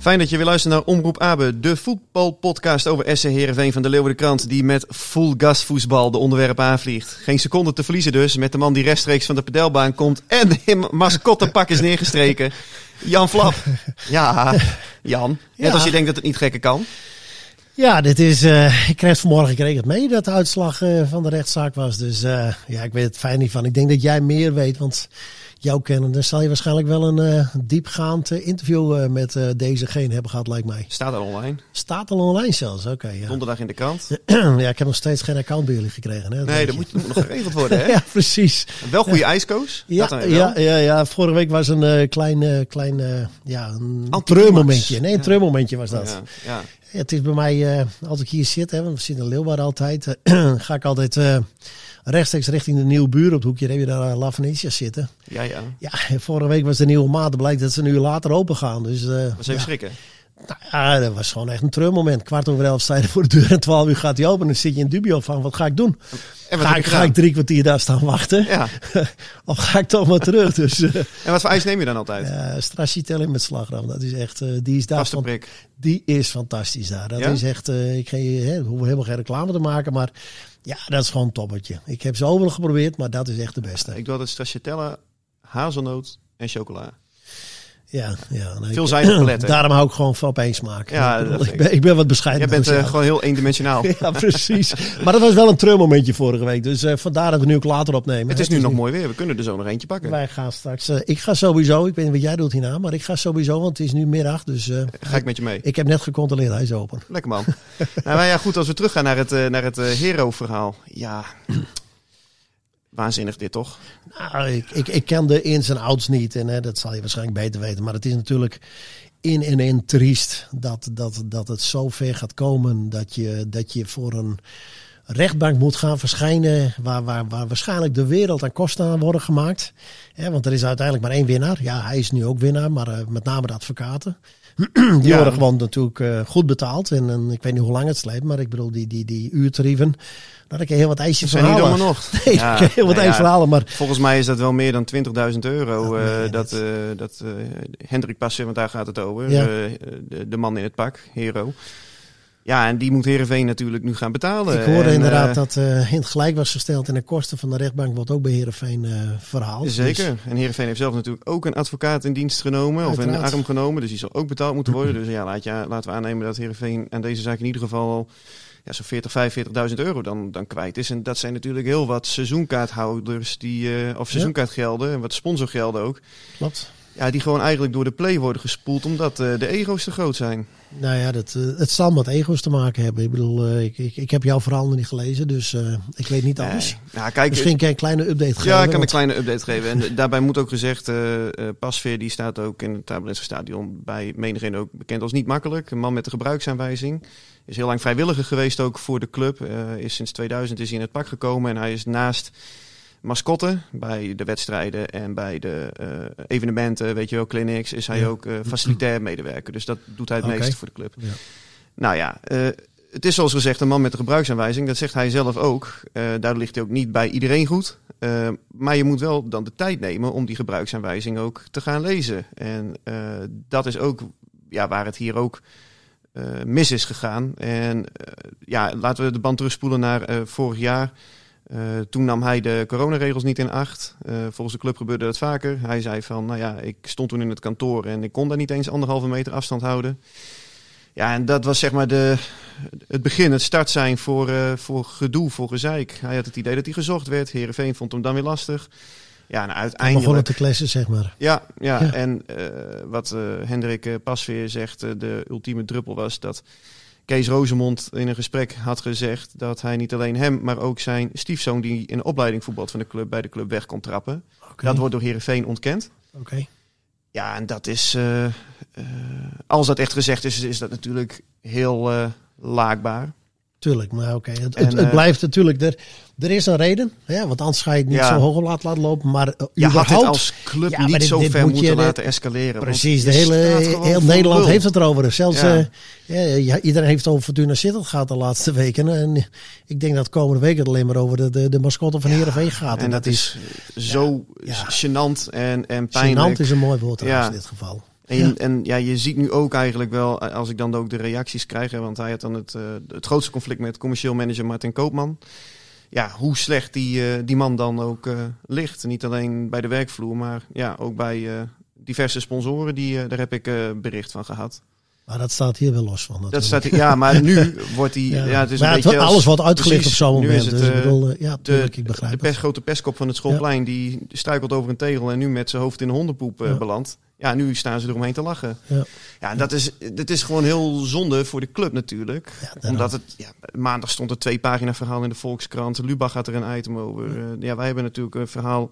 Fijn dat je weer luistert naar Omroep Abe, de voetbalpodcast over SC Heerenveen van de Leeuwardenkrant, die met full gas voetbal de onderwerpen aanvliegt. Geen seconde te verliezen dus, met de man die rechtstreeks van de pedelbaan komt en in mascottepak is neergestreken. Jan Flap. Ja, Jan. Net Ja. als je denkt dat het niet gekker kan. Ja, dit is. eh, ik kreeg vanmorgen kreeg het mee dat de uitslag eh, van de rechtszaak was. Dus eh, ja, ik weet het fijn niet van. Ik denk dat jij meer weet, want jou kennen. Dan zal je waarschijnlijk wel een eh, diepgaand eh, interview eh, met eh, dezegene hebben gehad, lijkt mij. Staat al online. Staat al online zelfs, oké. ja. Donderdag in de krant. ja, ik heb nog steeds geen account bij jullie gekregen. Hè, Nee, dat moet, moet nog geregeld worden, hè? Ja, precies. Wel goede ijskoos. Ja, dat wel. ja, ja, ja, vorige week was een klein, klein ja, een treurmomentje. Nee, een treurmomentje was dat. Ja, het is bij mij, eh, als ik hier zit, hè, want we zitten in Leeuwarden altijd, eh, ga ik altijd eh, rechtstreeks richting de nieuwe buur op het hoekje. Dan heb je daar La Venetia zitten. ja, ja. Ja, vorige week was de nieuwe maat. Blijkt dat ze een uur later open gaan. Dus Dat was even ja, schrikken. Nou ja, dat was gewoon echt een treurmoment. Kwart over elf sta je voor de deur en twaalf uur gaat hij open. En dan zit je in dubio van, wat ga ik doen? En wat Ga ik, ga ik drie kwartier daar staan wachten? Ja. of ga ik toch maar terug? Dus eh En wat voor ijs neem je dan altijd? uh, stracciatella met slagroom, dat is echt, eh, die is daar van, prik. die is fantastisch daar. Dat Ja? is echt, eh, ik ga je, hè, we hoeven helemaal geen reclame te maken, maar ja, dat is gewoon een toppertje. Ik heb ze overal geprobeerd, maar dat is echt de beste. Ik doe altijd stracciatella, hazelnoot en chocola. Ja, ja. nee, Veelzijdig paletten. Daarom hou ik gewoon van opeens smaak. Ja, ik, bedoel, ben, ik ben wat bescheiden. Jij bent dus eh, gewoon heel eendimensionaal. Ja, precies. Maar dat was wel een treurmomentje vorige week. Dus eh, vandaar dat we nu ook later opnemen. Het is nu nog mooi weer. We kunnen er zo nog eentje pakken. Wij gaan straks. eh, ik ga sowieso. Ik weet niet wat jij doet hierna, maar ik ga sowieso, want het is nu middag. Dus Ga ik met je mee. ik heb net gecontroleerd, hij is open. Lekker man. nou maar ja, goed, als we teruggaan naar het, naar het hero-verhaal. Ja, waanzinnig dit toch? Nou, ik, ik, ik ken de ins en outs niet. En hè, dat zal je waarschijnlijk beter weten. Maar het is natuurlijk in en in triest dat, dat, dat het zo ver gaat komen dat je, dat je voor een rechtbank moet gaan verschijnen waar, waar, waar waarschijnlijk de wereld aan kosten aan worden gemaakt. Want er is uiteindelijk maar één winnaar. Ja, hij is nu ook winnaar, maar eh, met name de advocaten. Die Ja. worden gewoon natuurlijk eh, goed betaald. En, en ik weet niet hoe lang het sleept, maar ik bedoel die, die, die uurtarieven. Daar kan je heel wat ijsjes nog. Nee, Ja, heel wat nou ja, verhalen, maar Volgens mij is dat wel meer dan 20.000 euro. Dat eh, dat dat eh, Hendrik Passen, want daar gaat het over. De, de man in het pak, hero. Ja, en die moet Heerenveen natuurlijk nu gaan betalen. Ik hoorde En, inderdaad eh, dat in het gelijk was gesteld en de kosten van de rechtbank wordt ook bij Heerenveen eh verhaald. Dus- Zeker. En Heerenveen heeft zelf natuurlijk ook een advocaat in dienst genomen. Of in de arm genomen. Dus die zal ook betaald moeten worden. Dus ja, laat je, laten we aannemen dat Heerenveen aan deze zaak in ieder geval al ja, zo'n 40, 45.000 euro dan, dan kwijt is. En dat zijn natuurlijk heel wat seizoenkaarthouders die, of seizoenkaartgelden en wat sponsorgelden ook. Klopt. Ja, die gewoon eigenlijk door de play worden gespoeld omdat de ego's te groot zijn. Nou ja, dat, eh, het zal met ego's te maken hebben. Ik bedoel, eh, ik, ik, ik heb jouw verhaal nog niet gelezen, dus eh, ik weet niet alles. Nee. Ja, kijk, Misschien kan je een kleine update geven. Ja, ik kan een kleine update geven. En daarbij moet ook gezegd, eh, Pasveer die staat ook in het Tabelense stadion bij menigeen ook bekend als niet makkelijk. Een man met de gebruiksaanwijzing. Is heel lang vrijwilliger geweest ook voor de club. Is sinds 2000 is hij in het pak gekomen en hij is naast mascotte bij de wedstrijden en bij de eh, evenementen, weet je wel, clinics, is hij Ja. ook eh, facilitair medewerker. Dus dat doet hij het meeste voor de club. Ja. Nou ja, eh, het is zoals gezegd een man met een gebruiksaanwijzing. Dat zegt hij zelf ook. Daardoor ligt hij ook niet bij iedereen goed. Maar je moet wel dan de tijd nemen om die gebruiksaanwijzing ook te gaan lezen. En dat is ook ja, waar het hier ook mis is gegaan. En ja, laten we de band terugspoelen naar vorig jaar. Eh, toen nam hij de coronaregels niet in acht. Eh, volgens de club gebeurde dat vaker. Hij zei van, nou ja, ik stond toen in het kantoor en ik kon daar niet eens anderhalve meter afstand houden. Ja, en dat was zeg maar de, het begin, het start zijn voor, eh, voor gedoe, voor gezeik. Hij had het idee dat hij gezocht werd. Heerenveen vond hem dan weer lastig. Ja, En begonnen uiteindelijk. te klessen, zeg maar. Ja, ja, Ja. en wat Hendrik Pasveer zegt, de ultieme druppel was dat Kees Rozemond in een gesprek had gezegd dat hij niet alleen hem, maar ook zijn stiefzoon die in de opleiding voetbalt van de club bij de club weg kon trappen. Dat wordt door Herenveen ontkend. Oké. Ja, en dat is, eh, eh, als dat echt gezegd is, is dat natuurlijk heel eh, laakbaar. Tuurlijk, maar oké. Het, En, het, het eh, blijft natuurlijk. Er, er is een reden. Ja, want anders ga je het niet Ja. zo hoog op laten, laten lopen. Maar uh, Je had het als club Ja, niet dit- zo dit ver moet moeten laten escaleren. Precies, de hele, heel Nederland heeft het erover. Zelfs Ja. eh, ja, iedereen heeft het over Fortuna Sittard gehad de laatste weken. En ik denk dat komende week het alleen maar over de, de, de mascotte van Heerenveen gaat. En dat is zo gênant en, en pijnlijk. Gênant is een mooi woord trouwens in dit geval. En, Ja. en ja, je ziet nu ook eigenlijk wel, als ik dan ook de reacties krijg, hè, want hij had dan het, eh, het grootste conflict met commercieel manager Martin Koopman. Ja, hoe slecht die, eh, die man dan ook eh, ligt. Niet alleen bij de werkvloer, maar ja, ook bij eh, diverse sponsoren. Die, eh, daar heb ik eh, bericht van gehad. Maar dat staat hier wel los van. Dat staat, ja, maar nu wordt die. Ja. Ja. het is maar een het beetje wordt- als- alles wordt uitgelicht precies, op zo'n moment. is het, dus ik eh, bedoel, eh, ja, de, ik de begrijp grote pestkop van het schoolplein, die struikelt over een tegel en nu met zijn hoofd in de hondenpoep eh, Ja. belandt. Ja, nu staan ze eromheen te lachen. Ja. Ja, dat is, dit is gewoon heel zonde voor de club natuurlijk. Ja. Omdat het, ja, maandag stond er twee pagina verhaal in de Volkskrant. Lubach had er een item over. Ja, wij hebben natuurlijk een verhaal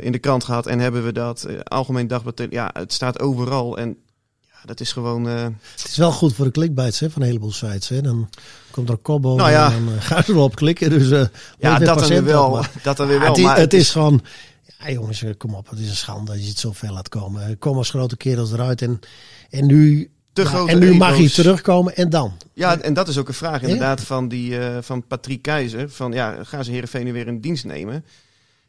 in de krant gehad en hebben we dat. Algemeen Dagblad, ja, het staat overal. En dat is gewoon... eh, Het is wel goed voor de clickbites hè, van een heleboel sites. Hè. Dan komt er over Nou ja. en dan eh, gaan ze erop klikken. Dus, eh, ja, dat dan weer patiënten wel. maar- Dat dan weer wel. het, is, maar het is gewoon... Ja jongens, kom op. Het is een schande dat je het zo ver laat komen. Kom als grote kerels eruit. En, en nu, Te ja, en nu mag hij terugkomen. En dan? Ja, en dat is ook een vraag Ja. inderdaad van, die, van Patrick Keizer. Van ja, gaan ze Heerenveen nu weer in dienst nemen?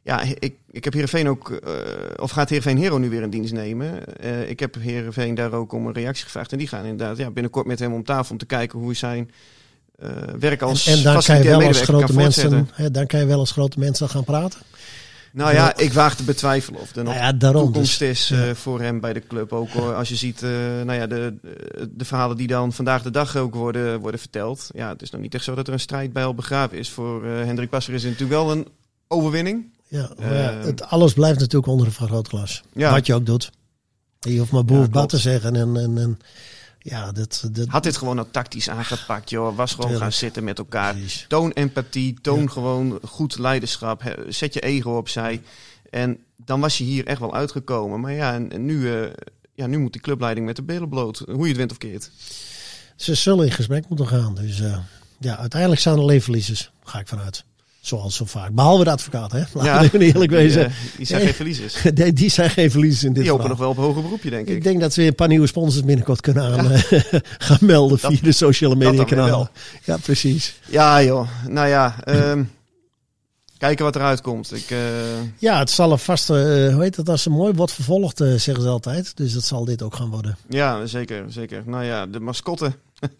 Ja, ik, ik heb Heerenveen ook... eh, of gaat Heerenveen Hero nu weer in dienst nemen? Eh, ik heb Heerenveen daar ook om een reactie gevraagd. En die gaan inderdaad ja, binnenkort met hem om tafel om te kijken hoe zijn eh, werk als En, en dan kan je wel als grote mensen... Hè, dan kan je wel als grote mensen gaan praten. Nou ja, ik waag te betwijfelen of er nog Nou ja, daarom. toekomst Dus, is eh, voor hem bij de club. Ook hoor, als je ziet nou ja, de, de verhalen die dan vandaag de dag ook worden, worden verteld. Ja, het is nog niet echt zo dat er een strijd bij al begraven is. Voor eh, Hendrik Passer is het natuurlijk wel een overwinning. Ja, maar ja, eh, het, alles blijft natuurlijk onder de vergrootglas. Ja. Wat je ook doet. Je hoeft maar boer Ja, bad te zeggen. En, en, en ja, dat, dat, Had dit gewoon nou tactisch aangepakt, joh. Was gewoon Tuurlijk. gaan zitten met elkaar. Precies. Toon empathie, toon Ja. gewoon goed leiderschap. Zet je ego opzij. En dan was je hier echt wel uitgekomen. Maar ja, en, en nu, eh, ja, nu moet die clubleiding met de billen bloot. Hoe je het wint of keert. Ze zullen in gesprek moeten gaan. Dus eh, ja, uiteindelijk staan er alleen verliezers. Ga ik vanuit. Zoals zo vaak. Behalve de advocaat, hè? Laten Ja. we even eerlijk Die, wezen. eh, die zijn geen verliezers. Die, die zijn geen verliezers in dit Die hopen nog wel op hoger beroepje, denk ik. Ik denk dat we een paar nieuwe sponsors binnenkort kunnen aan, eh, gaan melden Dat- via de sociale media weer kanalen. Ja, precies. Ja, joh. Nou ja, ehm, kijken wat eruit komt. Ik, eh, Ja, het zal een vaste, eh, hoe heet dat, als ze mooi wordt vervolgd, zeggen ze altijd. Dus dat zal dit ook gaan worden. ja, zeker, zeker. Nou ja, de mascotte.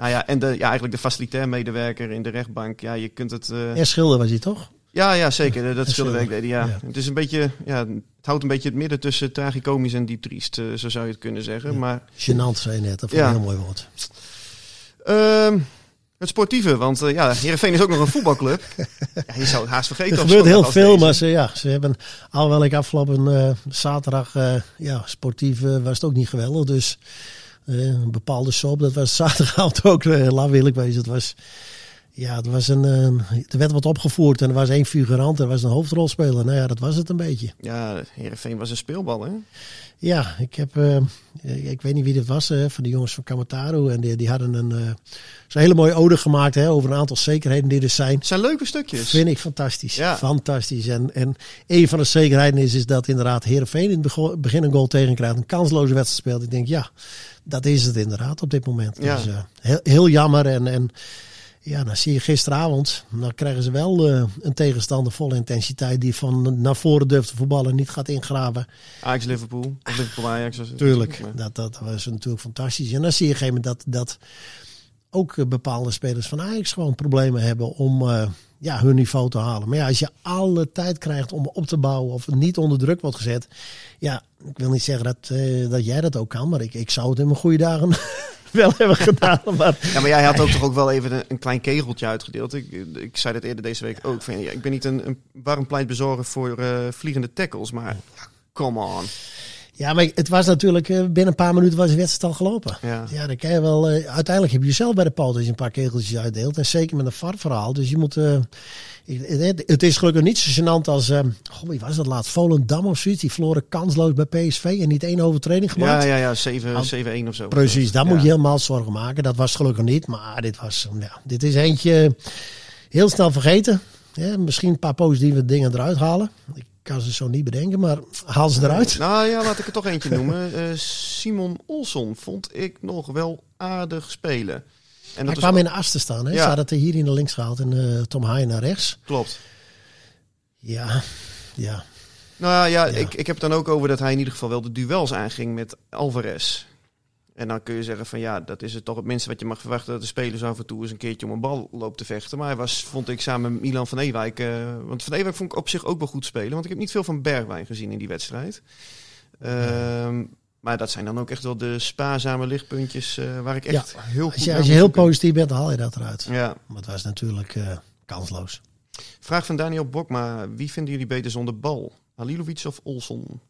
nou ja, en de, ja, eigenlijk de facilitair medewerker in de rechtbank. Ja, je kunt het... Er Schilder was hij toch? Ja, ja, zeker. Dat Dat schilderwerk deden, ja. ja. Het is een beetje, ja, het houdt een beetje het midden tussen tragicomisch en diep triest, eh, zo zou je het kunnen zeggen. Maar Gênant zei je net, dat vond ik Ja. een heel mooi woord. ehm, het sportieve, want eh, ja, Heerenveen is ook nog een voetbalclub. ja, je zou het haast vergeten. Er gebeurt heel veel, deze. maar ze, ja, ze hebben, alhoewel ik afgelopen zaterdag, ja, sportief was het ook niet geweldig. Dus een bepaalde soap, dat was zaterdagavond ook, uh, laat eerlijk wezen, het was... Ja, het was een, eh, er werd wat opgevoerd en er was één figurant, er was een hoofdrolspeler. Nou ja, dat was het een beetje. Ja, Heerenveen was een speelbal, hè? Ja, ik heb, eh, ik weet niet wie dit was, van de jongens van Kamataru. En die, die hadden een, eh, zo'n hele mooie ode gemaakt hè, over een aantal zekerheden die er zijn. Het zijn leuke stukjes. Vind ik fantastisch. Ja. Fantastisch. En, en een van de zekerheden is, is dat inderdaad Heerenveen in het begin een goal tegenkrijgt. Een kansloze wedstrijd speelt. Ik denk, ja, dat is het inderdaad op dit moment. Ja. Dus, eh, heel, heel jammer. En, en ja, dan zie je gisteravond, dan krijgen ze wel eh, een tegenstander vol intensiteit die van naar voren durft te voetballen, niet gaat ingraven. Ajax Liverpool, of Liverpool Ajax. Tuurlijk, dat, dat was natuurlijk fantastisch. En dan zie je op een gegeven moment dat, dat ook eh, bepaalde spelers van Ajax gewoon problemen hebben om eh, ja, hun niveau te halen. Maar ja, als je alle tijd krijgt om op te bouwen of niet onder druk wordt gezet. Ja, ik wil niet zeggen dat, dat jij dat ook kan, maar ik, ik zou het in mijn goede dagen wel hebben gedaan. Maar Ja, maar jij had ook toch ook wel even een, een klein kegeltje uitgedeeld. Ik, ik zei dat eerder deze week ook. Van, ja, ik ben niet een, een warm pleitbezorger voor eh, vliegende tackles, maar ja, come on. Ja, maar het was natuurlijk, eh, binnen een paar minuten was de wedstrijd al gelopen. Ja. Ja, dan kan je wel, eh, uiteindelijk heb je jezelf bij de poot als je een paar kegeltjes uitdeelt. En zeker met een VAR-verhaal. Dus je moet, eh, het, is gelukkig niet zo gênant als, eh goh, wie was dat laatst? Volendam of zoiets. Die verloren kansloos bij PSV en niet één overtreding gemaakt. Ja, ja, ja, 7 7-1 of zo. Precies, daar Ja. moet je helemaal zorgen maken. Dat was gelukkig niet, maar dit was, ja, dit is eentje heel snel vergeten. Ja, misschien een paar positieve dingen eruit halen. Ik kan ze zo niet bedenken, maar haal ze eruit. Nou ja, laat ik er toch eentje noemen. Eh, Simon Olsson vond ik nog wel aardig spelen. En dat kwam in de as te staan. Hè? Ja. Ze hadden het hier in de links gehaald en eh, Tom Haaien naar rechts. klopt. Ja, ja. Nou ja, Ja. Ik, ik heb het dan ook over dat hij in ieder geval wel de duels aanging met Alvarez. En dan kun je zeggen van ja, dat is het toch het minste wat je mag verwachten. Dat de spelers af en toe eens een keertje om een bal loopt te vechten. Maar hij was, vond ik, samen met Milan van Ewijk. eh, want van Ewijk vond ik op zich ook wel goed spelen. Want ik heb niet veel van Bergwijn gezien in die wedstrijd. Ehm, Maar dat zijn dan ook echt wel de spaarzame lichtpuntjes eh, waar ik echt heel goed Als je, als je heel positief bent, dan haal je dat eruit. Ja. Maar het was natuurlijk eh, kansloos. Vraag van Daniel Bokma. Wie vinden jullie beter zonder bal? Halilovic of Olson?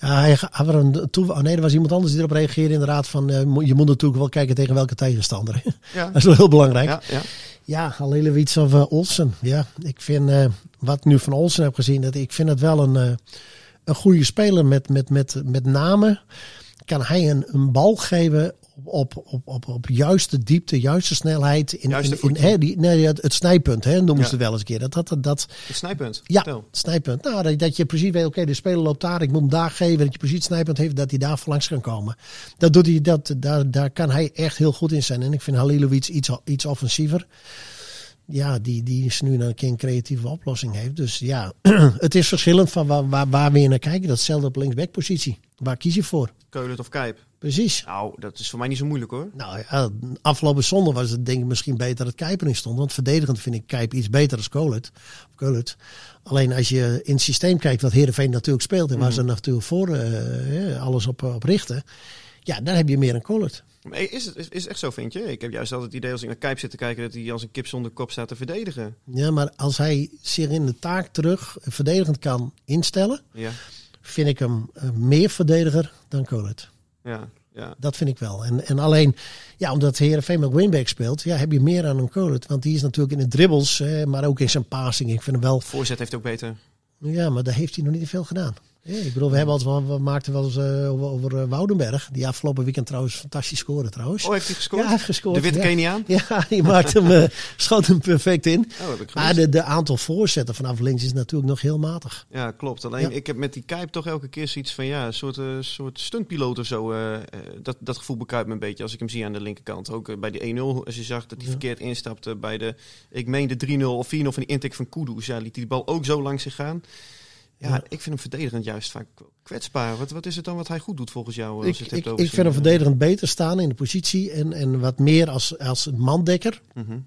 Ja, hij een toe, oh nee, er was iemand anders die erop reageerde. Inderdaad, van eh, je moet natuurlijk wel kijken tegen welke tegenstander. Ja. dat is wel heel belangrijk. Ja, ja. Ja, Halilewits of eh, Olsen. Ja, ik vind eh, wat ik nu van Olsen heb gezien, dat ik vind het wel een, eh, een goede speler. Met, met, met, met name kan hij een, een bal geven op, op, op, op, juiste diepte, juiste snelheid. In, Juiste in, in, voetje. hè, die, nee, het, het snijpunt, hè, noemen Ja. ze het wel eens een keer. Dat, dat, dat, dat, Het snijpunt. ja, Vertel. snijpunt. Nou, dat, dat je precies weet, oké, de speler loopt daar, ik moet hem daar geven. Dat je precies het snijpunt heeft, dat hij daar langs kan komen. Dat doet hij, dat, daar, daar kan hij echt heel goed in zijn. En ik vind Halilovic iets, iets offensiever. Ja, die, die is nu een keer een creatieve oplossing heeft. Dus ja, het is verschillend van waar, waar, waar we naar kijken. Datzelfde op linksbackpositie. Waar kies je voor? Keulen of Kijp? Precies. Nou, dat is voor mij niet zo moeilijk hoor. Nou ja, afgelopen zondag was het denk ik misschien beter dat Kuiper in stond. Want verdedigend vind ik Kuip iets beter dan Kolet. Kolet. Alleen als je in het systeem kijkt wat Heerenveen natuurlijk speelt. En waar ze natuurlijk voor eh, alles op, op richten. Ja, dan heb je meer een Kolet. Maar is het is, echt zo, vind je? Ik heb juist altijd het idee als ik naar Kijp zit te kijken dat hij als een kip zonder kop staat te verdedigen. Ja, maar als hij zich in de taak terug verdedigend kan instellen. Ja, Vind ik hem eh, meer verdediger dan Kolet. ja, ja. Dat vind ik wel. En, en alleen, ja, omdat Heerenveen met Winback speelt, ja, heb je meer aan een Kolet. Want die is natuurlijk in de dribbles, eh, maar ook in zijn passing. Ik vind hem wel Voorzet heeft ook beter. Ja, maar daar heeft hij nog niet veel gedaan. Ja, ik bedoel, we, hebben altijd, we maakten wel eens eh, over, over eh, Woudenberg. Die afgelopen weekend trouwens fantastisch scoorde trouwens. Oh, heeft hij gescoord? ja, hij heeft gescoord. De witte ja. Keniaan? Ja, die maakte hem, eh, schoot hem perfect in. Oh, Maar de, de aantal voorzetten vanaf links is natuurlijk nog heel matig. Ja, klopt. Alleen Ja. ik heb met die Kijp toch elke keer zoiets van ja, een soort, soort stuntpiloot of zo. dat, dat gevoel bekruipt me een beetje als ik hem zie aan de linkerkant. Ook bij die 1-0, als je zag dat hij verkeerd instapte bij de, ik meen de 3-0 of 4-0 van die intake van Kudus. Ja, liet hij die bal ook zo langs zich gaan. Ja, Ja. ik vind hem verdedigend juist vaak kwetsbaar. Wat, wat is het dan wat hij goed doet volgens jou? Als je Ik, het ik, hebt ik over vind hem eh, verdedigend beter staan in de positie. En, en wat meer als, als mandekker mhm.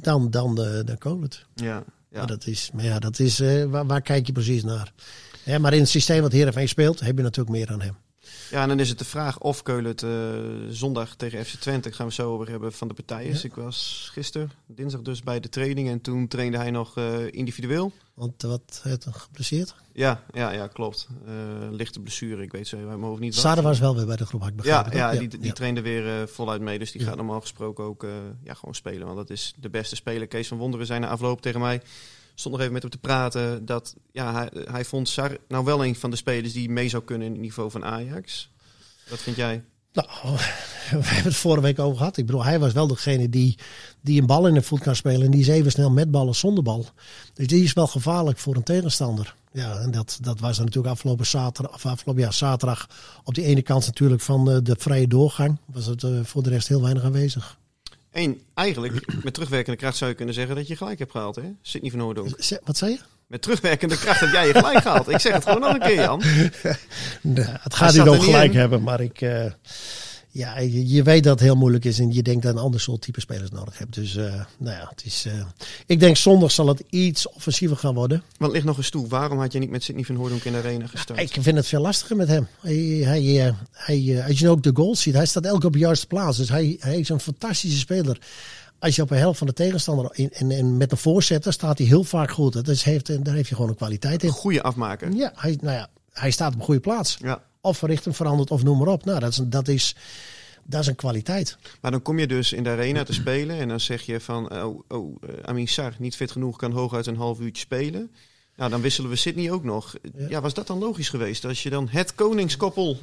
dan, dan de, Kolet. Ja, ja. Ja. dat is, maar ja, dat is eh, waar, waar kijk je precies naar? Ja, maar in het systeem wat Heerenveen speelt, heb je natuurlijk meer aan hem. Ja, en dan is het de vraag of Keulen het eh, zondag tegen FC Twente, gaan we zo over hebben, van de partij is. Ja. Ik was gisteren, dinsdag dus, bij de training en toen trainde hij nog eh, individueel. Want wat heeft hem geblesseerd? Ja, ja, ja klopt. Eh, lichte blessure, ik weet zo uit mijn hoofd niet wat. Sade was wel weer bij de groep, had ik Ja, ja, toch? die, die trainde weer voluit mee, dus die Ja. gaat normaal gesproken ook ja, gewoon spelen. Want dat is de beste speler. Kees van Wonderen zei na afloop tegen mij, stond nog even met hem te praten, dat ja, hij, hij vond Sar nou wel een van de spelers die mee zou kunnen in het niveau van Ajax. Wat vind jij? Nou, we hebben het vorige week over gehad. Ik bedoel, hij was wel degene die, die een bal in de voet kan spelen. En die is even snel met bal en zonder bal. Dus die is wel gevaarlijk voor een tegenstander. Ja, en dat, dat was dan natuurlijk afgelopen zaterdag, afgelopen ja, zaterdag op die ene kant natuurlijk van de, de vrije doorgang. Was het eh, voor de rest heel weinig aanwezig. Eén, eigenlijk, met terugwerkende kracht zou je kunnen zeggen dat je gelijk hebt gehaald, hè? Sidney van Hoordonk. Wat zei je? Met terugwerkende kracht heb jij je gelijk gehaald. Ik zeg het gewoon nog een keer, Jan. Nee, het gaat niet om gelijk in. hebben, maar ik. eh, Ja, je, je weet dat het heel moeilijk is en je denkt dat een ander soort type spelers nodig hebt. Dus uh, nou ja, het is, uh, ik denk zondag zal het iets offensiever gaan worden. Want ligt nog een stoel. Waarom had je niet met Sidney van Hooydonk in de arena gestart? Ja, ik vind het veel lastiger met hem. Hij, hij, uh, hij, als je ook de goals ziet, hij staat elke op de juiste plaats. Dus hij, hij is een fantastische speler. Als je op een helft van de tegenstander in, en, en met een voorzetter staat hij heel vaak goed. Dat is, heeft, daar heeft je gewoon een kwaliteit in. Goede afmaker. Ja, hij, nou ja, hij staat op een goede plaats. Ja. Of richting veranderd of noem maar op. Nou, dat is, dat is dat is een kwaliteit. Maar dan kom je dus in de arena te spelen en dan zeg je van, oh, oh Amin Sar, niet fit genoeg, kan hooguit een half uurtje spelen. Nou, dan wisselen we Sydney ook nog. Ja. ja. was dat dan logisch geweest? Als je dan het koningskoppel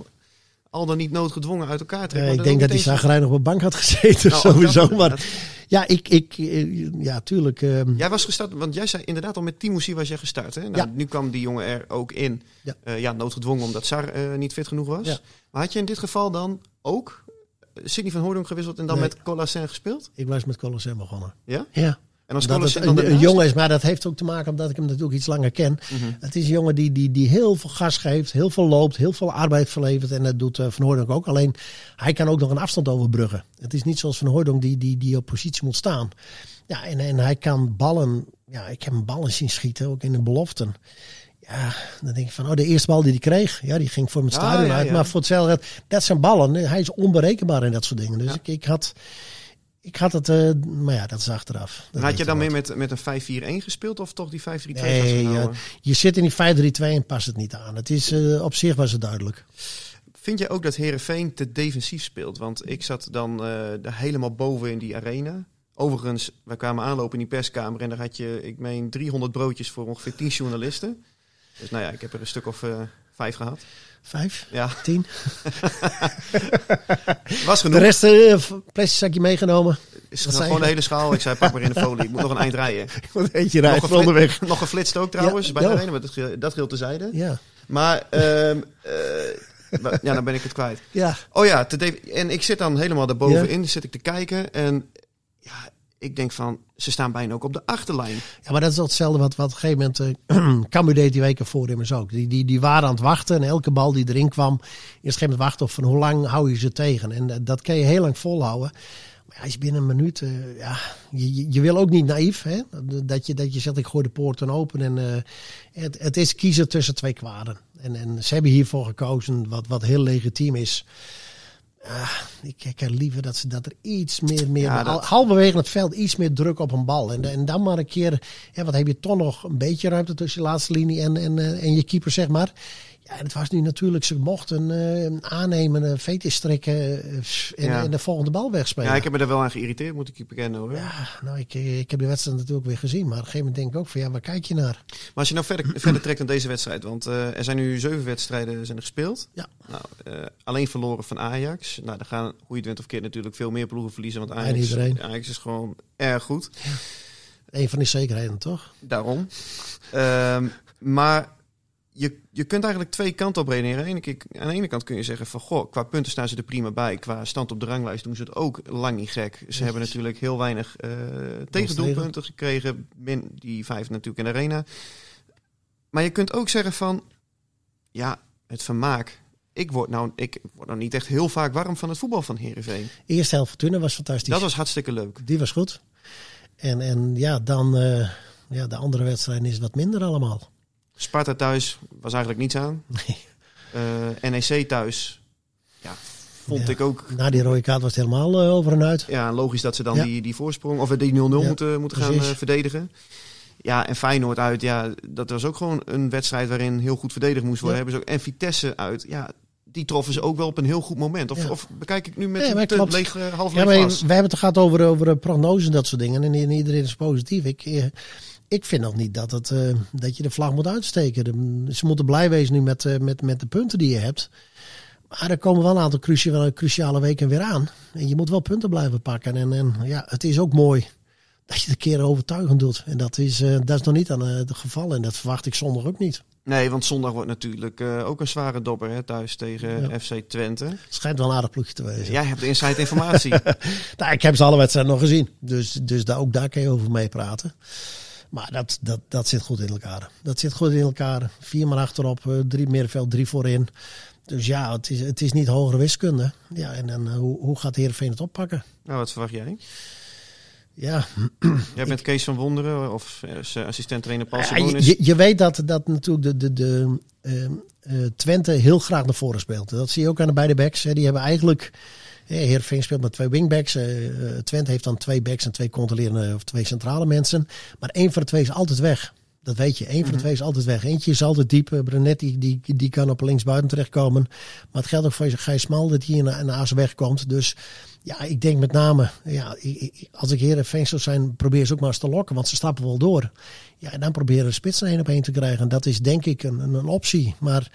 al dan niet noodgedwongen uit elkaar trekt. Uh, ik denk dat hij zagrijnig op de bank had gezeten nou, sowieso. Maar dat... ja, ik, ik, ja, tuurlijk. Uh... Jij was gestart, want jij zei inderdaad al met Timothy was jij gestart. Hè? Nou, ja. Nu kwam die jongen er ook in. Ja, uh, ja noodgedwongen omdat Sar niet fit genoeg was. Ja. Maar had je in dit geval dan ook Sidney van Hoordonk gewisseld en dan nee. met Colasin gespeeld? Ik was met Colasin begonnen. Ja? Ja. En als dat het een, een jongen is, maar dat heeft ook te maken omdat ik hem natuurlijk iets langer ken. Mhm. Mm -hmm. Het is een jongen die, die, die heel veel gas geeft, heel veel loopt, heel veel arbeid verlevert. En dat doet uh, Van Hooydonk ook. Alleen hij kan ook nog een afstand overbruggen. Het is niet zoals Van Hooydonk die, die, die op positie moet staan. Ja, en, en hij kan ballen. Ja, ik heb hem ballen zien schieten, ook in de beloften. Ja, dan denk ik van, oh, de eerste bal die hij kreeg, ja, die ging voor mijn stadion Ah, ja, uit. ja. Maar voor hetzelfde, dat zijn ballen. Hij is onberekenbaar in dat soort dingen. Dus Ja. ik, ik had, ik had het, eh, maar ja, dat is achteraf. Dat had je dan meer met, met een 5-4-1 gespeeld of toch die 5-3-2 Nee, vastgehouden? ja, je zit in die 5-3-2 en past het niet aan. Het is, eh, op zich was het duidelijk. Vind je ook dat Herenveen te defensief speelt? Want ik zat dan eh, daar helemaal boven in die arena. Overigens, wij kwamen aanlopen in die perskamer en daar had je, ik meen, 300 broodjes voor ongeveer 10 journalisten. Dus nou ja, ik heb er een stuk of eh, vijf gehad. Vijf, Ja, tien. was De genoeg. rest, eh plastic zakje meegenomen. is gewoon de hele schaal. Ik zei, pak maar in de folie. Ik moet nog een eind rijden. Wat eet je Nog, rijdt geflit- onderweg. nog geflitst ook trouwens Ja, bij de ja. arena, maar dat, ge- dat geldt tezijde. Ja, Maar, ehm, eh, ja, dan ben ik het kwijt. ja. Oh ja, te de- en ik zit dan helemaal daarbovenin, zit ik te kijken. En ja, ik denk van, ze staan bijna ook op de achterlijn. Ja, maar dat is hetzelfde wat, wat op een gegeven moment eh Cambuur deed die weken voor immers ook. Die, die, die waren aan het wachten en elke bal die erin kwam, op een gegeven moment wachten op van hoe lang hou je ze tegen. En dat, dat kan je heel lang volhouden. Maar ja, je binnen een minuut, eh, ja, je, je- wil ook niet naïef, hè? Dat, je, dat je zegt ik gooi de poorten open en eh, het, het is kiezen tussen twee kwaden. En, en ze hebben hiervoor gekozen, wat, wat heel legitiem is. Ah, ik, ik heb liever dat ze dat er iets meer, meer Ja, dat- halverwege het veld iets meer druk op een bal. En, en dan maar een keer, wat heb je toch nog een beetje ruimte tussen je laatste linie en, en, eh, en je keeper, zeg maar. Ja, en het was nu natuurlijk, ze mochten eh, aannemen, een vetus trekken eh, en, Ja. en de volgende bal wegspelen. Ja, ik heb me daar wel aan geïrriteerd, moet ik je bekennen hoor. Ja, nou, ik, ik heb de wedstrijd natuurlijk weer gezien. Maar op een gegeven moment denk ik ook van, ja, waar kijk je naar? Maar als je nou verder, verder trekt dan deze wedstrijd, want eh, er zijn nu zeven wedstrijden zijn er gespeeld. Ja. Nou, eh, alleen verloren van Ajax. Nou, dan gaan, hoe je het went of keert, natuurlijk veel meer ploegen verliezen. Want Ajax, iedereen. Ajax is gewoon erg goed. Een van die zekerheden, toch? Daarom. Ehm, maar je, je kunt eigenlijk twee kanten op redeneren. Aan de Aan de ene kant kun je zeggen van... Goh, qua punten staan ze er prima bij. Qua stand op de ranglijst doen ze het ook lang niet gek. Ze hebben natuurlijk heel weinig eh tegendoelpunten gekregen. Min die vijf natuurlijk in de arena. Maar je kunt ook zeggen van... Ja, het vermaak. Ik word nou, ik word nou niet echt heel vaak warm van het voetbal van Heerenveen. Eerste helft Fortuna was fantastisch. Dat was hartstikke leuk. Die was goed. En, en ja, dan eh, ja, de andere wedstrijden is wat minder allemaal. Sparta thuis was eigenlijk niets aan. Nee. Eh, NEC thuis, ja, vond Ja. ik ook Na die rode kaart was het helemaal eh, over en uit. ja, logisch dat ze dan Ja. die, die voorsprong of die 0-0 Ja, moeten, moeten gaan eh, verdedigen. Ja, en Feyenoord uit, ja, dat was ook gewoon een wedstrijd waarin heel goed verdedigd moest worden. Ja. Hebben ze ook, en Vitesse uit, ja, die troffen ze ook wel op een heel goed moment. Of, Ja. of bekijk ik nu met maar een te leeg, half Ja, leeg maar glas? we hebben het gehad over, over prognoses en dat soort dingen. En, en iedereen is positief. Ik, eh, ik vind nog niet dat, het, eh, dat je de vlag moet uitsteken. De- ze moeten blij wezen nu met, eh, met, met de punten die je hebt. Maar er komen wel een aantal cruciale, cruciale weken weer aan. En je moet wel punten blijven pakken. En, en ja, het is ook mooi dat je een keer overtuigend doet. En dat is, eh, dat is nog niet aan het geval. En dat verwacht ik zondag ook niet. Nee, want zondag wordt natuurlijk ook een zware dobber hè, thuis tegen Ja. FC Twente. Het schijnt wel een aardig ploegje te wezen. Jij hebt de inside informatie. Nou, ik heb ze alle wedstrijden nog gezien. Dus, dus daar, ook daar kan je over meepraten. Maar dat, dat, dat zit goed in elkaar. Dat zit goed in elkaar. Vier man achterop, eh, drie middenveld, drie voorin. Dus ja, het is, het is niet hogere wiskunde. Ja, en dan, hoe, hoe gaat Heerenveen het oppakken? Nou, wat verwacht jij? Ja. Jij bent Kees van Wonderen of assistent trainer Paul ja, je, je, weet dat, dat natuurlijk de, de, de Twente heel graag naar voren speelt. Dat zie je ook aan de beide backs. Die hebben eigenlijk... Heerenveen speelt met twee wingbacks. Twente heeft dan twee backs en twee controlerende of twee centrale mensen. Maar één van de twee is altijd weg. Dat weet je. Eén van de mhm. twee is altijd weg. Eentje is altijd diep. Brenet die, die, die kan op linksbuiten terechtkomen. Maar het geldt ook voor Gijs Smal dat hij naar, naar Aas wegkomt. Dus ja, ik denk met name, ja, als ik Heerenveen zou zijn, probeer ze ook maar eens te lokken. Want ze stappen wel door. Ja, en dan proberen de spits één op één te krijgen. En dat is denk ik een, een, optie. Maar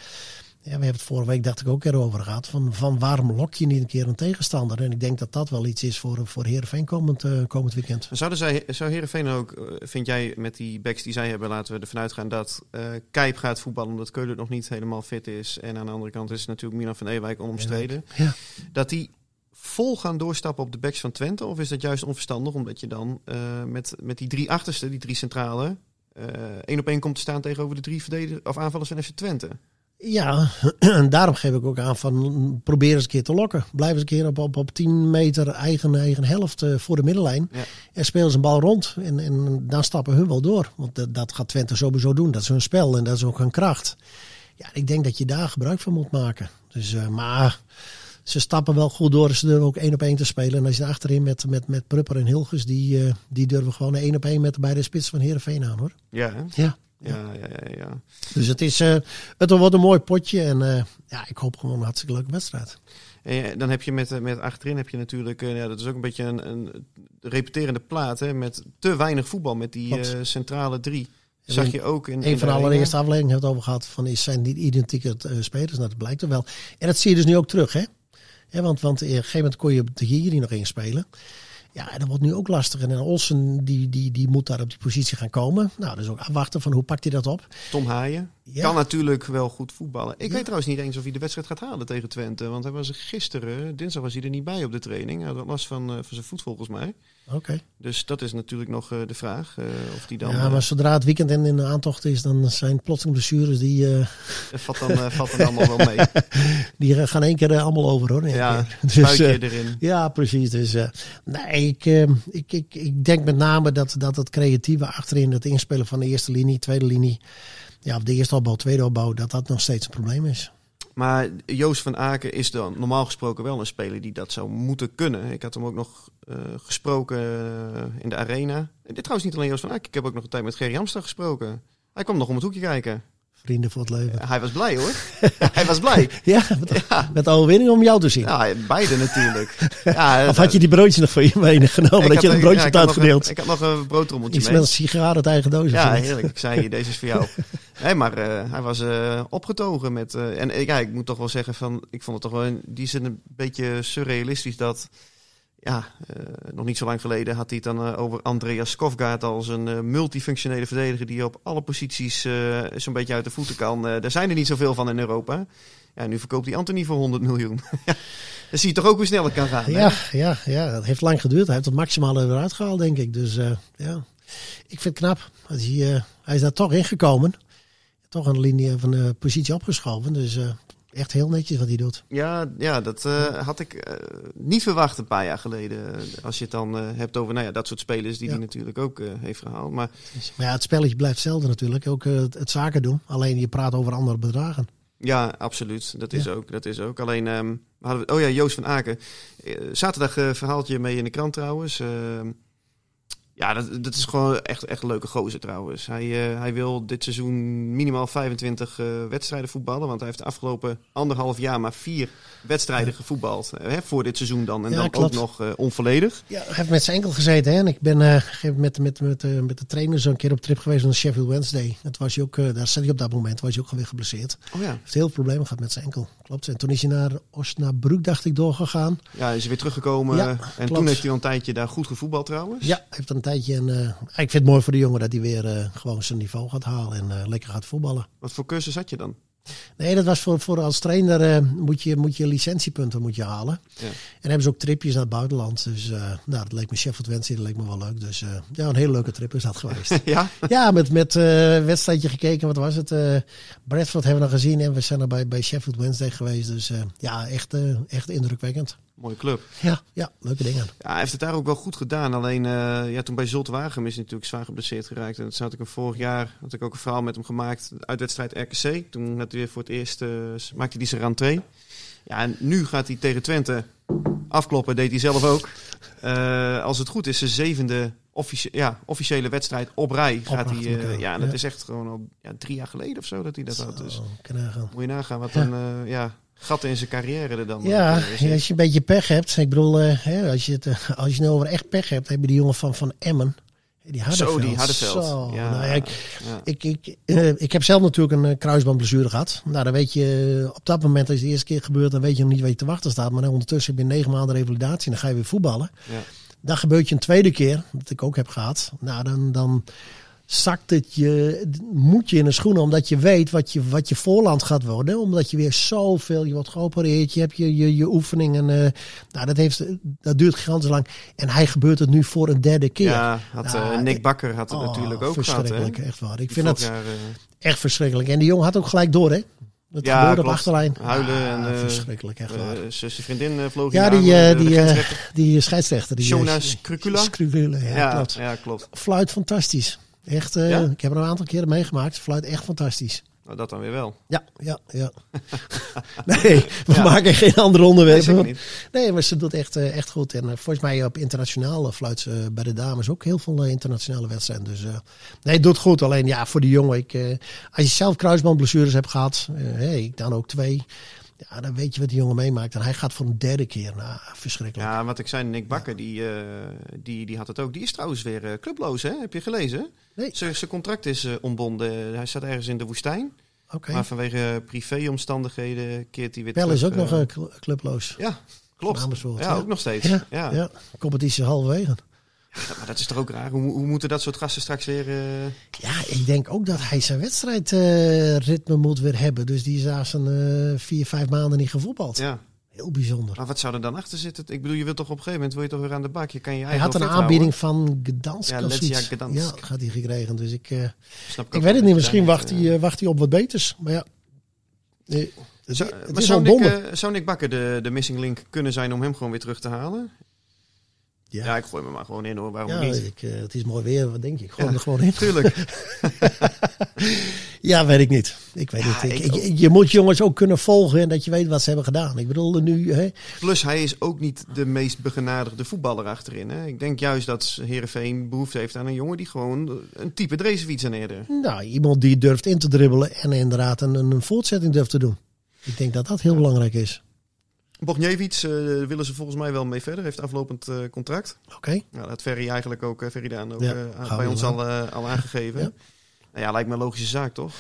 we hebben het vorige week, dacht ik, ook erover gehad. Van, van waarom lok je niet een keer een tegenstander? En ik denk dat dat wel iets is voor, voor Heerenveen komend, uh, komend weekend. Zouden zij, zou Heerenveen ook, eh, vind jij met die backs die zij hebben, laten we ervan uitgaan dat uh, Kijp gaat voetballen omdat Keulen nog niet helemaal fit is. En aan de andere kant is natuurlijk Milan van Ewijk onomstreden. Ja. Dat die vol gaan doorstappen op de backs van Twente? Of is dat juist onverstandig omdat je dan met, met die drie achterste, die drie centrale, één op één komt te staan tegenover de drie verdedigers of aanvallers van FC Twente? Ja, en daarom geef ik ook aan van probeer eens een keer te lokken. Blijf eens een keer op, op, op 10 meter eigen, eigen helft uh, voor de middenlijn. Ja. En speel ze een bal rond. En, en dan stappen hun wel door. Want dat, dat gaat Twente sowieso doen. Dat is hun spel en dat is ook hun kracht. Ja, ik denk dat je daar gebruik van moet maken. Dus, uh, maar ze stappen wel goed door. Ze durven ook één op één te spelen. En als je achterin met, met, met Prupper en Hilgers, die, uh, die durven gewoon één op één met beide spits van Heerenveen aan hoor. Ja, hè? ja. Ja, ja, ja, ja. Dus het, is, uh, het wordt een mooi potje. En uh, ja, ik hoop gewoon een hartstikke leuke wedstrijd. En dan heb je met, met achterin heb je natuurlijk, uh, ja, dat is ook een beetje een, een repeterende plaat. Hè, met te weinig voetbal met die centrale drie. Zag je ook in. Een van de allereerste afleveringen hebben het over gehad van is zijn niet identieke spelers. Nou, dat blijkt er wel. En dat zie je dus nu ook terug, hè? Ja, want, want op een gegeven moment kon je de hier nog inspelen. Ja, dat wordt nu ook lastig. En Olsen die, die, die moet daar op die positie gaan komen. Nou, dus ook afwachten van hoe pakt hij dat op. Tom Haaien kan natuurlijk wel goed voetballen. Ik weet trouwens niet eens of hij de wedstrijd gaat halen tegen Twente. Want hij was gisteren, dinsdag was hij er niet bij op de training. Hij had last van, uh, van zijn voet volgens mij. Oké. Dus dat is natuurlijk nog uh, de vraag. Uh, of die dan, ja, maar zodra het weekend in, de aantocht is, dan zijn plotseling blessures die... Valt dan, valt dan allemaal wel mee. die gaan één keer allemaal over hoor. Ja, dus, erin. Ja, precies. Dus nee, ik, ik, ik, ik denk met name dat, dat het creatieve achterin, het inspelen van de eerste linie, tweede linie ja, of de eerste opbouw, tweede opbouw, dat dat nog steeds een probleem is. Maar Joost van Aken is dan normaal gesproken wel een speler die dat zou moeten kunnen. Ik had hem ook nog uh, gesproken uh, in de arena. En dit trouwens niet alleen Joost van Aken. Ik heb ook nog een tijd met Gerry Hamster gesproken. Hij kwam nog om het hoekje kijken. Vrienden voor het leven. hij was blij hoor. hij was blij. ja, met, ja. met de overwinning om jou te zien. Ja, beide natuurlijk. ja, of had je die broodjes nog voor je meegenomen? dat je een broodje had uitgedeeld? ik had nog een broodtrommeltje mee. Iets met een sigaar uit eigen doos. Ja, heerlijk. Ik zei, deze is voor jou. Maar uh, hij was uh, opgetogen met... Uh, en ja, ik moet toch wel zeggen van... Ik vond het toch wel in die zin een beetje surrealistisch dat ja, nog niet zo lang geleden had hij het dan over Andreas Skofgaard als een multifunctionele verdediger die op alle posities zo'n beetje uit de voeten kan. daar zijn er niet zoveel van in Europa. Ja, nu verkoopt hij Anthony voor 100 miljoen. Dan zie je toch ook hoe snel het kan gaan. Ja, ja, ja, het heeft lang geduurd. Hij heeft het maximale eruit gehaald, denk ik. Dus ja, ik vind het knap. Hij, hij is daar toch ingekomen. Toch een linie van de positie opgeschoven. Dus echt heel netjes wat hij doet. Ja, ja dat uh, had ik uh, niet verwacht een paar jaar geleden. Als je het dan uh, hebt over nou ja, dat soort spelers die ja. hij natuurlijk ook heeft gehaald. Maar, maar ja, het spelletje blijft hetzelfde natuurlijk. Ook het, zaken doen. Alleen je praat over andere bedragen. Ja, absoluut. Dat is, ja. ook, dat is ook. Alleen, um, hadden we, oh ja, Joost van Aken. zaterdag verhaaltje mee in de krant trouwens. Ja, dat, dat is gewoon echt, echt een leuke gozer trouwens. Hij, uh, hij wil dit seizoen minimaal 25 uh, eh, wedstrijden voetballen. Want hij heeft de afgelopen anderhalf jaar maar vier wedstrijden ja. gevoetbald. Hè, voor dit seizoen dan. En ja, dan klopt. ook nog onvolledig. Ja, hij heeft met zijn enkel gezeten. Hè? En ik ben met, met, met, met, met de trainer zo'n keer op trip geweest naar Sheffield Wednesday. Dat was hij ook, daar zat hij op dat moment. Was hij ook weer geblesseerd. Oh ja. heeft heel veel problemen gehad met zijn enkel. Klopt. En toen is hij naar Osnabrück, dacht ik, doorgegaan. Ja, is hij weer teruggekomen. Ja, en klopt. toen heeft hij al een tijdje daar goed gevoetbald trouwens. Ja, heeft een tijdje. En uh, ik vind het mooi voor de jongen dat hij weer uh, gewoon zijn niveau gaat halen en uh, lekker gaat voetballen. Wat voor cursus had je dan? Nee, dat was voor, voor als trainer eh, moet, je, moet je licentiepunten moet je halen. Ja. En hebben ze ook tripjes naar het buitenland. Dus nou, dat leek me Sheffield Wednesday, dat leek me wel leuk. Dus ja, een hele leuke trip is dat geweest. ja? ja, met, met wedstrijdje gekeken. Wat was het? Bradford hebben we nog gezien en we zijn er bij, bij Sheffield Wednesday geweest. Dus ja, echt, echt indrukwekkend. Mooie club. Ja, ja, leuke dingen. Ja, hij heeft het daar ook wel goed gedaan. Alleen uh, ja, toen bij Zulte Waregem is hij natuurlijk zwaar geblesseerd geraakt. En dat had ik hem vorig jaar had ik ook een verhaal met hem gemaakt. uit wedstrijd RKC. Toen had hij weer voor het eerst uh, maakte hij zijn rentree. Ja, en nu gaat hij tegen Twente afkloppen. Deed hij zelf ook. Uh, als het goed is, zijn zevende officie ja, officiële wedstrijd op rij. Gaat hij, uh, ja, dat ja. is echt gewoon al ja, drie jaar geleden of zo dat hij dat had. Dus moet je nagaan wat dan ja, gat in zijn carrière er dan. Ja, als je een beetje pech hebt. Ik bedoel, uh, hè, als, je het, uh, als je het over echt pech hebt, heb je die jongen van, van Emmen. Die Hardeveld. Zo, die Hardeveld. Zo, ja, nou ja, ik, ja. ik, ik, uh, ik heb zelf natuurlijk een kruisbandblessure gehad. Nou, dan weet je, op dat moment is de eerste keer gebeurd, dan weet je nog niet waar je te wachten staat. Maar dan ondertussen heb je negen maanden revalidatie en dan ga je weer voetballen. Ja. Dan gebeurt je een tweede keer, wat ik ook heb gehad. Nou, dan, dan zakt het je, moet je in de schoenen, omdat je weet wat je, wat je voorland gaat worden. Omdat je weer zoveel, je wordt geopereerd, je hebt je, je, je oefeningen. Uh, nou, dat, heeft, dat duurt gigantisch lang. En hij gebeurt het nu voor een derde keer. Ja, had, nou, uh, Nick Bakker had het oh, natuurlijk ook verschrikkelijk, gehad. echt waar. Ik vind het jaar, uh... echt verschrikkelijk. En die jongen had ook gelijk door, hè? Dat ja, gebeurde op achterlijn. Huilen ah, en uh, verschrikkelijk, echt waar. Zijn vriendin vloog ja, die, die, die scheidsrechter. Die, Shona Scrupula. Scrupula, ja, ja, klopt. Ja, klopt. Fluit fantastisch. Echt, uh, ja? ik heb er een aantal keren meegemaakt. Fluit echt fantastisch. Nou, dat dan weer wel. Ja, ja, ja. nee, we ja. maken geen andere onderwerpen. Nee, niet. nee, maar ze doet echt, uh, echt goed. En uh, volgens mij op internationale fluit ze bij de dames ook heel veel internationale wedstrijden. Dus nee, doet goed. Alleen ja, voor die jongen. Ik, als je zelf kruisbandblessures hebt gehad, hey, ik dan ook twee. Ja, dan weet je wat die jongen meemaakt. En hij gaat voor een derde keer. Nou, verschrikkelijk. Ja, wat ik zei, Nick Bakker, ja. die, uh, die, die had het ook. Die is trouwens weer uh, clubloos, hè? Heb je gelezen? Nee. Zijn contract is uh, ontbonden. Hij staat ergens in de woestijn. Okay. Maar vanwege privéomstandigheden keert hij weer terug. is ook nog clubloos. Ja, klopt. Ja, ook nog steeds. Ja, ja. ja. competitie halverwege. Maar dat is toch ook raar? Hoe, hoe moeten dat soort gasten straks weer... Uh... Ja, ik denk ook dat hij zijn wedstrijdritme uh, moet weer hebben. Dus die is daar zijn uh, vier, vijf maanden niet gevoetbald. Ja. Heel bijzonder. Maar wat zou er dan achter zitten? Ik bedoel, je wilt toch op een gegeven moment wil je toch weer aan de bak. Je kan je hij had een aanbieding van Gdansk ja, of Legia iets. Gdansk. Ja, gaat hij gekregen. Dus ik, Snap ik, ik weet het niet. Misschien wacht hij, wacht hij op wat beters. Maar ja. Nee, zou, maar Nick, uh, zou Nick Bakker de, de missing link kunnen zijn om hem gewoon weer terug te halen? Ja. ja, ik gooi me maar gewoon in hoor. Waarom ja, niet? Ik, uh, het is mooi weer, wat denk je? Ik gooi ja, gewoon in. Tuurlijk. ja, weet ik niet. Ik weet niet. Ik, ik ik, je moet jongens ook kunnen volgen en dat je weet wat ze hebben gedaan. Ik bedoel, nu... Hè, Plus, hij is ook niet de meest begenadigde voetballer achterin. Hè? Ik denk juist dat Heerenveen behoefte heeft aan een jongen die gewoon een type Drezefiets aan eerder. nou, iemand die durft in te dribbelen en inderdaad een, een voortzetting durft te doen. Ik denk dat dat heel belangrijk is. Bogniewicz uh, willen ze volgens mij wel mee verder. Heeft aflopend uh, contract. Oké. Okay. Nou, dat had Ferry eigenlijk ook, uh, Ferry Daan ook Ja, bij ons al, al aangegeven. Ja. Nou ja, lijkt me een logische zaak, toch?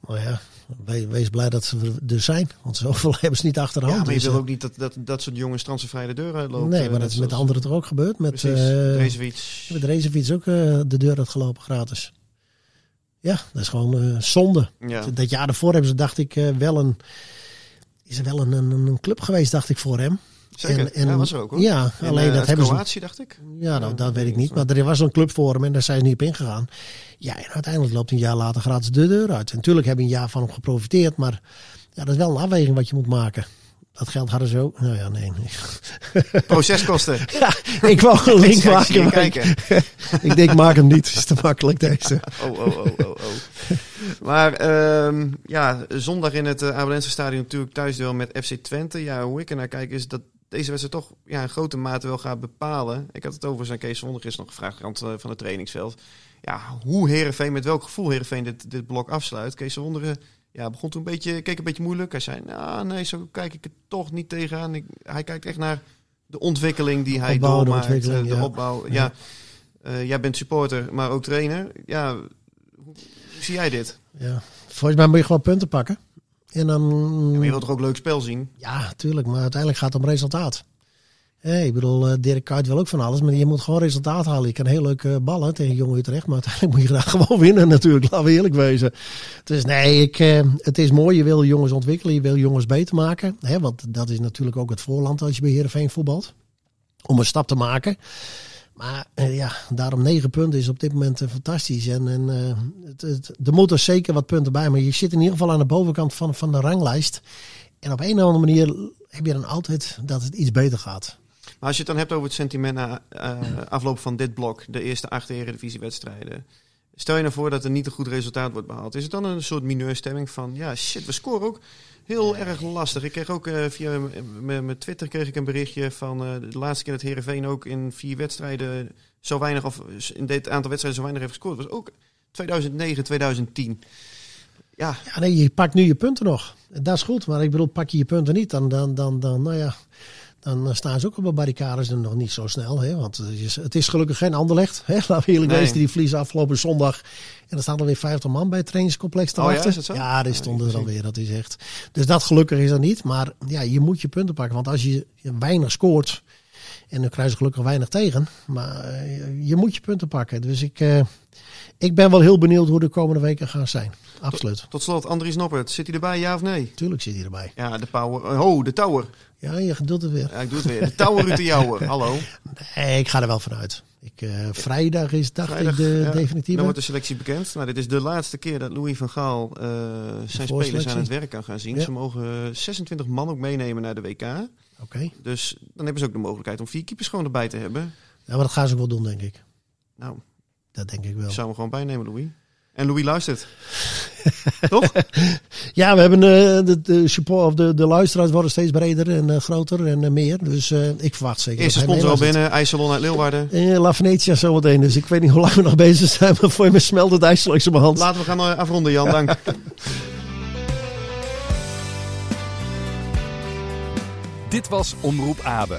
Maar ja, we- wees blij dat ze er zijn. Want zoveel hebben ze niet achter de Ja, maar je Dus, wil eh, ook niet dat, dat, dat soort jongens transfervrij de deur uitlopen. nee, eh, maar dat is met de anderen toch ook gebeurd. Met, eh Drezefiets. met Rezenfiets ook eh, de deur uitgelopen gratis. Ja, dat is gewoon eh, zonde. Ja. Dat jaar daarvoor hebben ze, dacht ik, eh, wel een... Is er wel een, een, een club geweest, dacht ik, voor hem. Zeker, En- en- ja, was er ook hoor. Ja, In, alleen eh, dat hebben ze... Kroatië, dacht ik. Ja, nou, Ja, dat weet ik niet. Maar er was een club voor hem en daar zijn ze niet op ingegaan. Ja, en uiteindelijk loopt een jaar later gratis de deur uit. En natuurlijk hebben we een jaar van hem geprofiteerd. Maar ja, dat is wel een afweging wat je moet maken. Dat geld hadden ze ook. Nou ja, nee. nee. Proceskosten. Ja, ik wou een link maken. maar kijken. ik denk, maak hem niet. Het is te makkelijk deze. Oh, oh, oh, oh, oh. Maar ehm, ja, zondag in het uh, stadion natuurlijk thuisduel met FC Twente. Ja, hoe ik er naar kijk is dat deze wedstrijd toch ja, in grote mate wel gaat bepalen. Ik had het over aan Kees Wonder is nog gevraagd rand uh, van het trainingsveld. Ja, hoe Herenveen, met welk gevoel Herenveen dit, dit blok afsluit. Kees Wonderen ja, begon toen een beetje, keek een beetje moeilijk. Hij zei, nou nee, zo kijk ik er toch niet tegenaan. Ik, hij kijkt echt naar de ontwikkeling die hij Opbouw, doormaakt. eh, ontwikkeling, de ja. opbouw. Ja. Uh, jij bent supporter, maar ook trainer. Ja, hoe, hoe zie jij dit? Ja. Volgens mij moet je gewoon punten pakken. En dan... Ja, maar je wilt toch ook leuk spel zien? Ja, tuurlijk. Maar uiteindelijk gaat het om resultaat. Hey, ik bedoel, uh, Dirk Kuyt wil ook van alles, maar je moet gewoon resultaat halen. Je kan heel leuk uh, ballen tegen Jong Utrecht, maar uiteindelijk moet je graag gewoon winnen natuurlijk, laten we eerlijk wezen. Dus nee, ik, uh, het is mooi, je wil jongens ontwikkelen, je wil jongens beter maken. Hè, want dat is natuurlijk ook het voorland als je bij Heerenveen voetbalt. Om een stap te maken. Maar ja, daarom negen punten is op dit moment fantastisch. En, en het, het, er moeten zeker wat punten bij, maar je zit in ieder geval aan de bovenkant van, van de ranglijst. En op een of andere manier heb je dan altijd dat het iets beter gaat. Maar als je het dan hebt over het sentiment na uh, afloop van dit blok, de eerste acht eredivisiewedstrijden. Stel je nou voor dat er niet een goed resultaat wordt behaald. Is het dan een soort mineurstemming van, ja shit, we scoren ook heel erg lastig. Ik kreeg ook uh, via mijn Twitter kreeg ik een berichtje van uh, de laatste keer dat Herenveen ook in vier wedstrijden zo weinig, of in dit aantal wedstrijden zo weinig heeft gescoord. was ook 2009, 2010. Ja. ja, nee, je pakt nu je punten nog. Dat is goed, maar ik bedoel, pak je je punten niet, dan, dan, dan, dan nou ja, dan staan ze ook op de barricades en nog niet zo snel. Hè? Want het is, het is gelukkig geen Anderlecht. Hè? Laten we eerlijk nee. wezen, die verliezen afgelopen zondag. En er staan alweer 50 man bij het trainingscomplex te oh, wachten. Ja, ja, die stonden er alweer, dat is echt. Dus dat gelukkig is er niet. Maar ja, je moet je punten pakken. Want als je weinig scoort, en dan krijg je gelukkig weinig tegen. Maar uh, je moet je punten pakken. Dus ik, uh, ik ben wel heel benieuwd hoe de komende weken gaan zijn. Absoluut. Tot, tot slot, Andries Noppert. Zit hij erbij, ja of nee? Tuurlijk zit hij erbij. Ja, de power. Oh, de tower. Ja, je doet het weer. Ja, ik doe het weer. De tower uit de. Hallo. Nee, ik ga er wel vanuit. Ik, uh, vrijdag is dacht vrijdag, ik de ja, definitieve. Dan wordt de selectie bekend. Nou, dit is de laatste keer dat Louis van Gaal uh, zijn spelers aan het werk kan gaan zien. Ja. Ze mogen 26 man ook meenemen naar de WK. Oké. Okay. Dus dan hebben ze ook de mogelijkheid om vier keepers gewoon erbij te hebben. Ja, maar dat gaan ze ook wel doen, denk ik. Nou, dat denk ik wel. Zou hem gewoon bijnemen, Louis. En Louis luistert. Toch? Ja, we hebben uh, de, de, support, of de, de luisteraars worden steeds breder en uh, groter en uh, meer. Dus ik verwacht zeker. Eerste sponsor al binnen, IJsselon uit Leeuwarden. La Venetia zometeen. Dus ik weet niet hoe lang we nog bezig zijn. Maar voor je me smelt het ijs langs mijn hand. Laten we gaan afronden, Jan. Dank. Dit was Omroep Abe.